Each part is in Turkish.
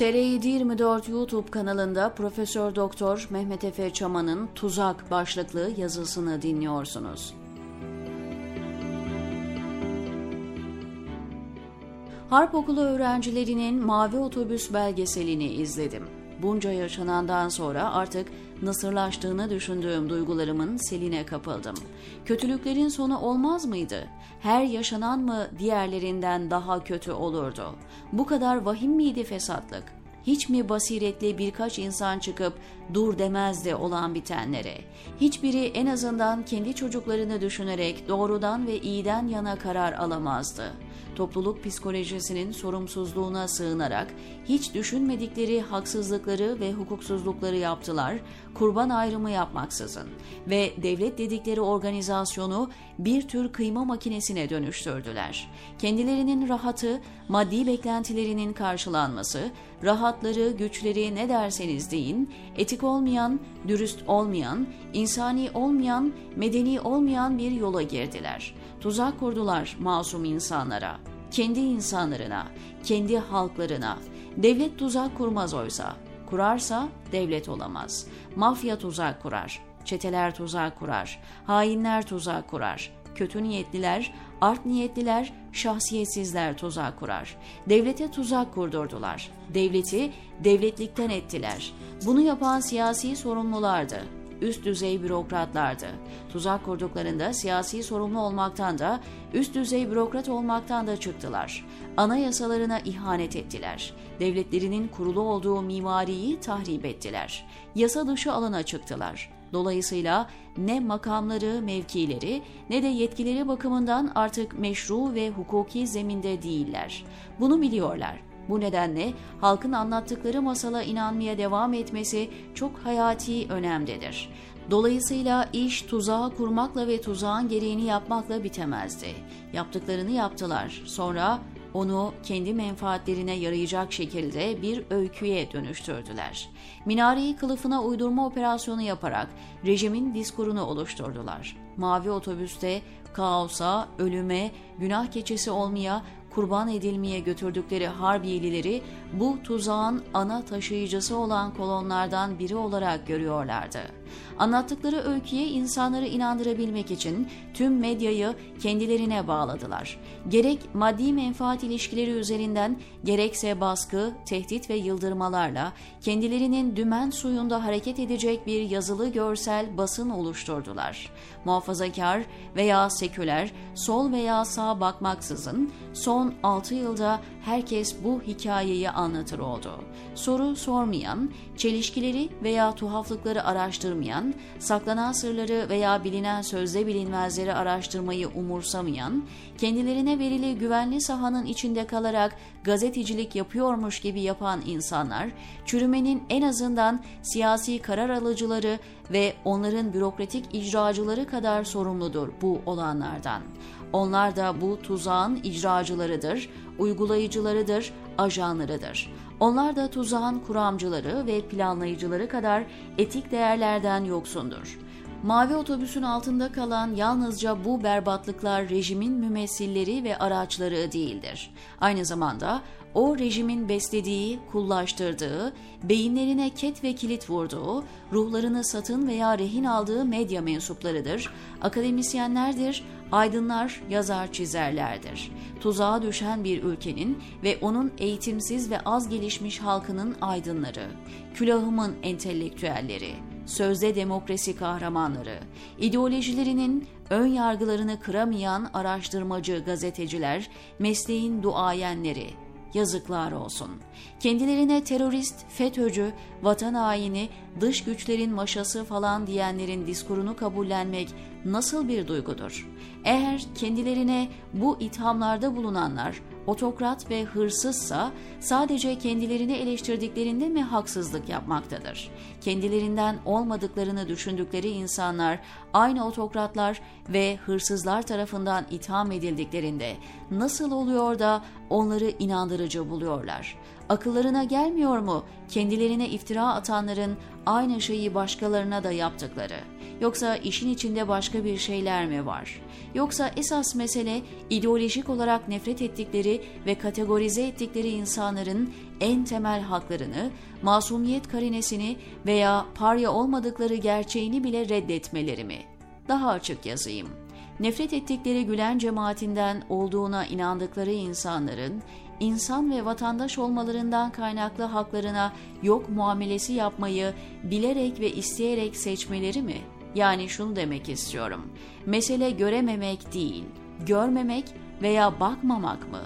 TR 24 YouTube kanalında Profesör Doktor Mehmet Efe Çaman'ın Tuzak başlıklı yazısını dinliyorsunuz. Harp Okulu öğrencilerinin Mavi Otobüs belgeselini izledim. Bunca yaşanandan sonra artık nasırlaştığını düşündüğüm duygularımın seline kapıldım. Kötülüklerin sonu olmaz mıydı? Her yaşanan mı diğerlerinden daha kötü olurdu? Bu kadar vahim miydi fesatlık? Hiç mi basiretli birkaç insan çıkıp dur demezdi olan bitenlere? Hiçbiri en azından kendi çocuklarını düşünerek doğrudan ve iyiden yana karar alamazdı topluluk psikolojisinin sorumsuzluğuna sığınarak hiç düşünmedikleri haksızlıkları ve hukuksuzlukları yaptılar, kurban ayrımı yapmaksızın ve devlet dedikleri organizasyonu bir tür kıyma makinesine dönüştürdüler. Kendilerinin rahatı, maddi beklentilerinin karşılanması, rahatları, güçleri ne derseniz deyin, etik olmayan, dürüst olmayan, insani olmayan, medeni olmayan bir yola girdiler. Tuzak kurdular masum insanlara kendi insanlarına, kendi halklarına. Devlet tuzak kurmaz oysa. Kurarsa devlet olamaz. Mafya tuzak kurar. Çeteler tuzak kurar. Hainler tuzak kurar. Kötü niyetliler, art niyetliler, şahsiyetsizler tuzak kurar. Devlete tuzak kurdurdular. Devleti devletlikten ettiler. Bunu yapan siyasi sorumlulardı üst düzey bürokratlardı. Tuzak kurduklarında siyasi sorumlu olmaktan da üst düzey bürokrat olmaktan da çıktılar. Anayasalarına ihanet ettiler. Devletlerinin kurulu olduğu mimariyi tahrip ettiler. Yasa dışı alana çıktılar. Dolayısıyla ne makamları, mevkileri ne de yetkileri bakımından artık meşru ve hukuki zeminde değiller. Bunu biliyorlar. Bu nedenle halkın anlattıkları masala inanmaya devam etmesi çok hayati önemdedir. Dolayısıyla iş tuzağı kurmakla ve tuzağın gereğini yapmakla bitemezdi. Yaptıklarını yaptılar. Sonra onu kendi menfaatlerine yarayacak şekilde bir öyküye dönüştürdüler. Minareyi kılıfına uydurma operasyonu yaparak rejimin diskurunu oluşturdular. Mavi otobüste kaosa, ölüme, günah keçesi olmaya, kurban edilmeye götürdükleri Harbiyelileri bu tuzağın ana taşıyıcısı olan kolonlardan biri olarak görüyorlardı. Anlattıkları öyküye insanları inandırabilmek için tüm medyayı kendilerine bağladılar. Gerek maddi menfaat ilişkileri üzerinden gerekse baskı, tehdit ve yıldırmalarla kendilerinin dümen suyunda hareket edecek bir yazılı görsel basın oluşturdular. Muhafazakar veya seküler, sol veya sağ bakmaksızın son 6 yılda herkes bu hikayeyi anlatır oldu. Soru sormayan, çelişkileri veya tuhaflıkları araştırmayan, saklanan sırları veya bilinen sözde bilinmezleri araştırmayı umursamayan, kendilerine verili güvenli sahanın içinde kalarak gazetecilik yapıyormuş gibi yapan insanlar, çürümenin en azından siyasi karar alıcıları ve onların bürokratik icracıları kadar sorumludur bu olanlardan. Onlar da bu tuzağın icracılarıdır, uygulayıcılarıdır, ajanlarıdır. Onlar da tuzağın kuramcıları ve planlayıcıları kadar etik değerlerden yoksundur. Mavi otobüsün altında kalan yalnızca bu berbatlıklar rejimin mümessilleri ve araçları değildir. Aynı zamanda o rejimin beslediği, kullaştırdığı, beyinlerine ket ve kilit vurduğu, ruhlarını satın veya rehin aldığı medya mensuplarıdır, akademisyenlerdir, aydınlar, yazar çizerlerdir. Tuzağa düşen bir ülkenin ve onun eğitimsiz ve az gelişmiş halkının aydınları, külahımın entelektüelleri, sözde demokrasi kahramanları, ideolojilerinin ön yargılarını kıramayan araştırmacı gazeteciler, mesleğin duayenleri, yazıklar olsun. Kendilerine terörist, FETÖ'cü, vatan haini, dış güçlerin maşası falan diyenlerin diskurunu kabullenmek nasıl bir duygudur? Eğer kendilerine bu ithamlarda bulunanlar otokrat ve hırsızsa sadece kendilerini eleştirdiklerinde mi haksızlık yapmaktadır? Kendilerinden olmadıklarını düşündükleri insanlar aynı otokratlar ve hırsızlar tarafından itham edildiklerinde nasıl oluyor da onları inandırıcı buluyorlar? Akıllarına gelmiyor mu kendilerine iftira atanların aynı şeyi başkalarına da yaptıkları? Yoksa işin içinde başka bir şeyler mi var? Yoksa esas mesele ideolojik olarak nefret ettikleri ve kategorize ettikleri insanların en temel haklarını, masumiyet karinesini veya parya olmadıkları gerçeğini bile reddetmeleri mi? Daha açık yazayım nefret ettikleri Gülen cemaatinden olduğuna inandıkları insanların insan ve vatandaş olmalarından kaynaklı haklarına yok muamelesi yapmayı bilerek ve isteyerek seçmeleri mi? Yani şunu demek istiyorum. Mesele görememek değil, görmemek veya bakmamak mı?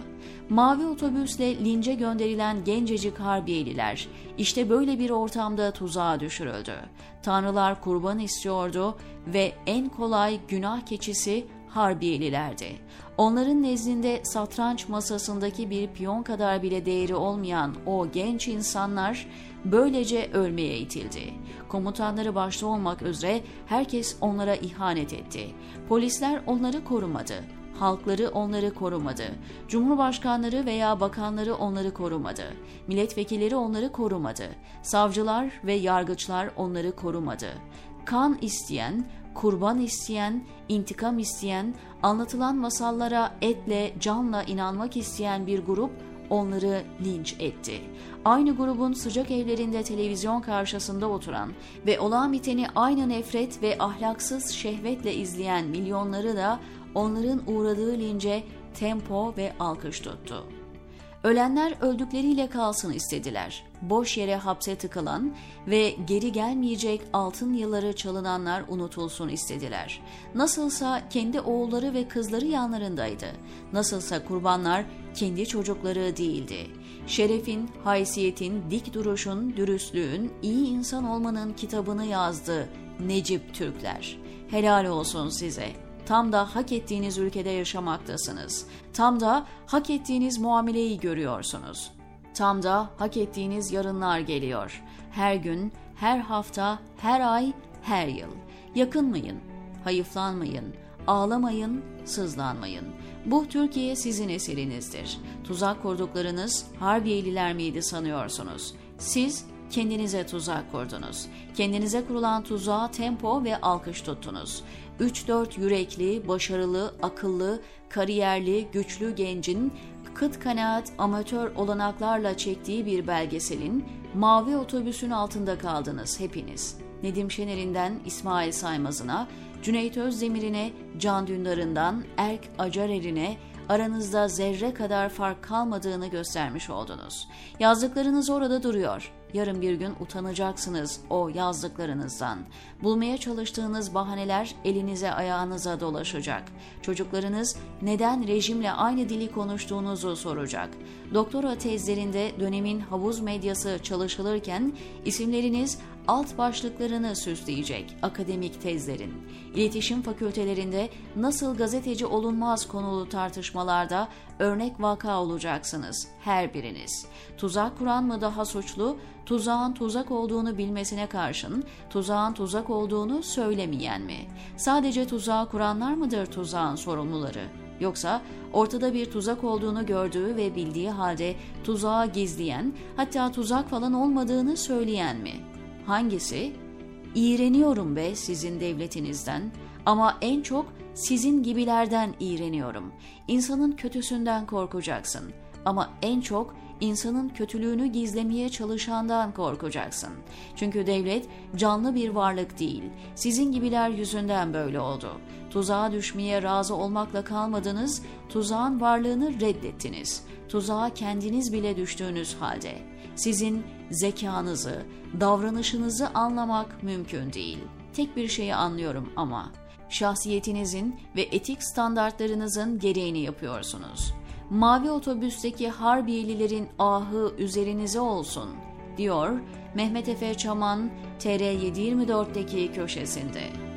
Mavi otobüsle lince gönderilen gencecik harbiyeliler işte böyle bir ortamda tuzağa düşürüldü. Tanrılar kurban istiyordu ve en kolay günah keçisi Harbiyelilerdi. Onların nezdinde satranç masasındaki bir piyon kadar bile değeri olmayan o genç insanlar böylece ölmeye itildi. Komutanları başta olmak üzere herkes onlara ihanet etti. Polisler onları korumadı. Halkları onları korumadı. Cumhurbaşkanları veya bakanları onları korumadı. Milletvekilleri onları korumadı. Savcılar ve yargıçlar onları korumadı. Kan isteyen, kurban isteyen, intikam isteyen, anlatılan masallara etle, canla inanmak isteyen bir grup onları linç etti. Aynı grubun sıcak evlerinde televizyon karşısında oturan ve olağan biteni aynı nefret ve ahlaksız şehvetle izleyen milyonları da onların uğradığı lince tempo ve alkış tuttu. Ölenler öldükleriyle kalsın istediler. Boş yere hapse tıkılan ve geri gelmeyecek altın yılları çalınanlar unutulsun istediler. Nasılsa kendi oğulları ve kızları yanlarındaydı. Nasılsa kurbanlar kendi çocukları değildi. Şerefin, haysiyetin, dik duruşun, dürüstlüğün, iyi insan olmanın kitabını yazdı Necip Türkler. Helal olsun size.'' Tam da hak ettiğiniz ülkede yaşamaktasınız. Tam da hak ettiğiniz muameleyi görüyorsunuz. Tam da hak ettiğiniz yarınlar geliyor. Her gün, her hafta, her ay, her yıl. Yakınmayın, hayıflanmayın, ağlamayın, sızlanmayın. Bu Türkiye sizin eserinizdir. Tuzak kurduklarınız Harbiyeliler miydi sanıyorsunuz? Siz kendinize tuzak kurdunuz. Kendinize kurulan tuzağa tempo ve alkış tuttunuz. 3-4 yürekli, başarılı, akıllı, kariyerli, güçlü gencin kıt kanaat amatör olanaklarla çektiği bir belgeselin mavi otobüsün altında kaldınız hepiniz. Nedim Şener'inden İsmail Saymaz'ına, Cüneyt Özdemir'ine, Can Dündar'ından Erk Acarer'ine, aranızda zerre kadar fark kalmadığını göstermiş oldunuz. Yazdıklarınız orada duruyor. Yarın bir gün utanacaksınız o yazdıklarınızdan. Bulmaya çalıştığınız bahaneler elinize ayağınıza dolaşacak. Çocuklarınız neden rejimle aynı dili konuştuğunuzu soracak. Doktora tezlerinde dönemin havuz medyası çalışılırken isimleriniz alt başlıklarını süsleyecek akademik tezlerin. İletişim fakültelerinde nasıl gazeteci olunmaz konulu tartışmalarda örnek vaka olacaksınız her biriniz. Tuzak kuran mı daha suçlu, tuzağın tuzak olduğunu bilmesine karşın tuzağın tuzak olduğunu söylemeyen mi? Sadece tuzağı kuranlar mıdır tuzağın sorumluları? Yoksa ortada bir tuzak olduğunu gördüğü ve bildiği halde tuzağı gizleyen, hatta tuzak falan olmadığını söyleyen mi? Hangisi? İğreniyorum be sizin devletinizden ama en çok sizin gibilerden iğreniyorum. İnsanın kötüsünden korkacaksın ama en çok insanın kötülüğünü gizlemeye çalışandan korkacaksın. Çünkü devlet canlı bir varlık değil. Sizin gibiler yüzünden böyle oldu. Tuzağa düşmeye razı olmakla kalmadınız, tuzağın varlığını reddettiniz. Tuzağa kendiniz bile düştüğünüz halde. Sizin zekanızı, davranışınızı anlamak mümkün değil. Tek bir şeyi anlıyorum ama şahsiyetinizin ve etik standartlarınızın gereğini yapıyorsunuz. Mavi otobüsteki Harbiyelilerin ahı üzerinize olsun, diyor Mehmet Efe Çaman TR724'deki köşesinde.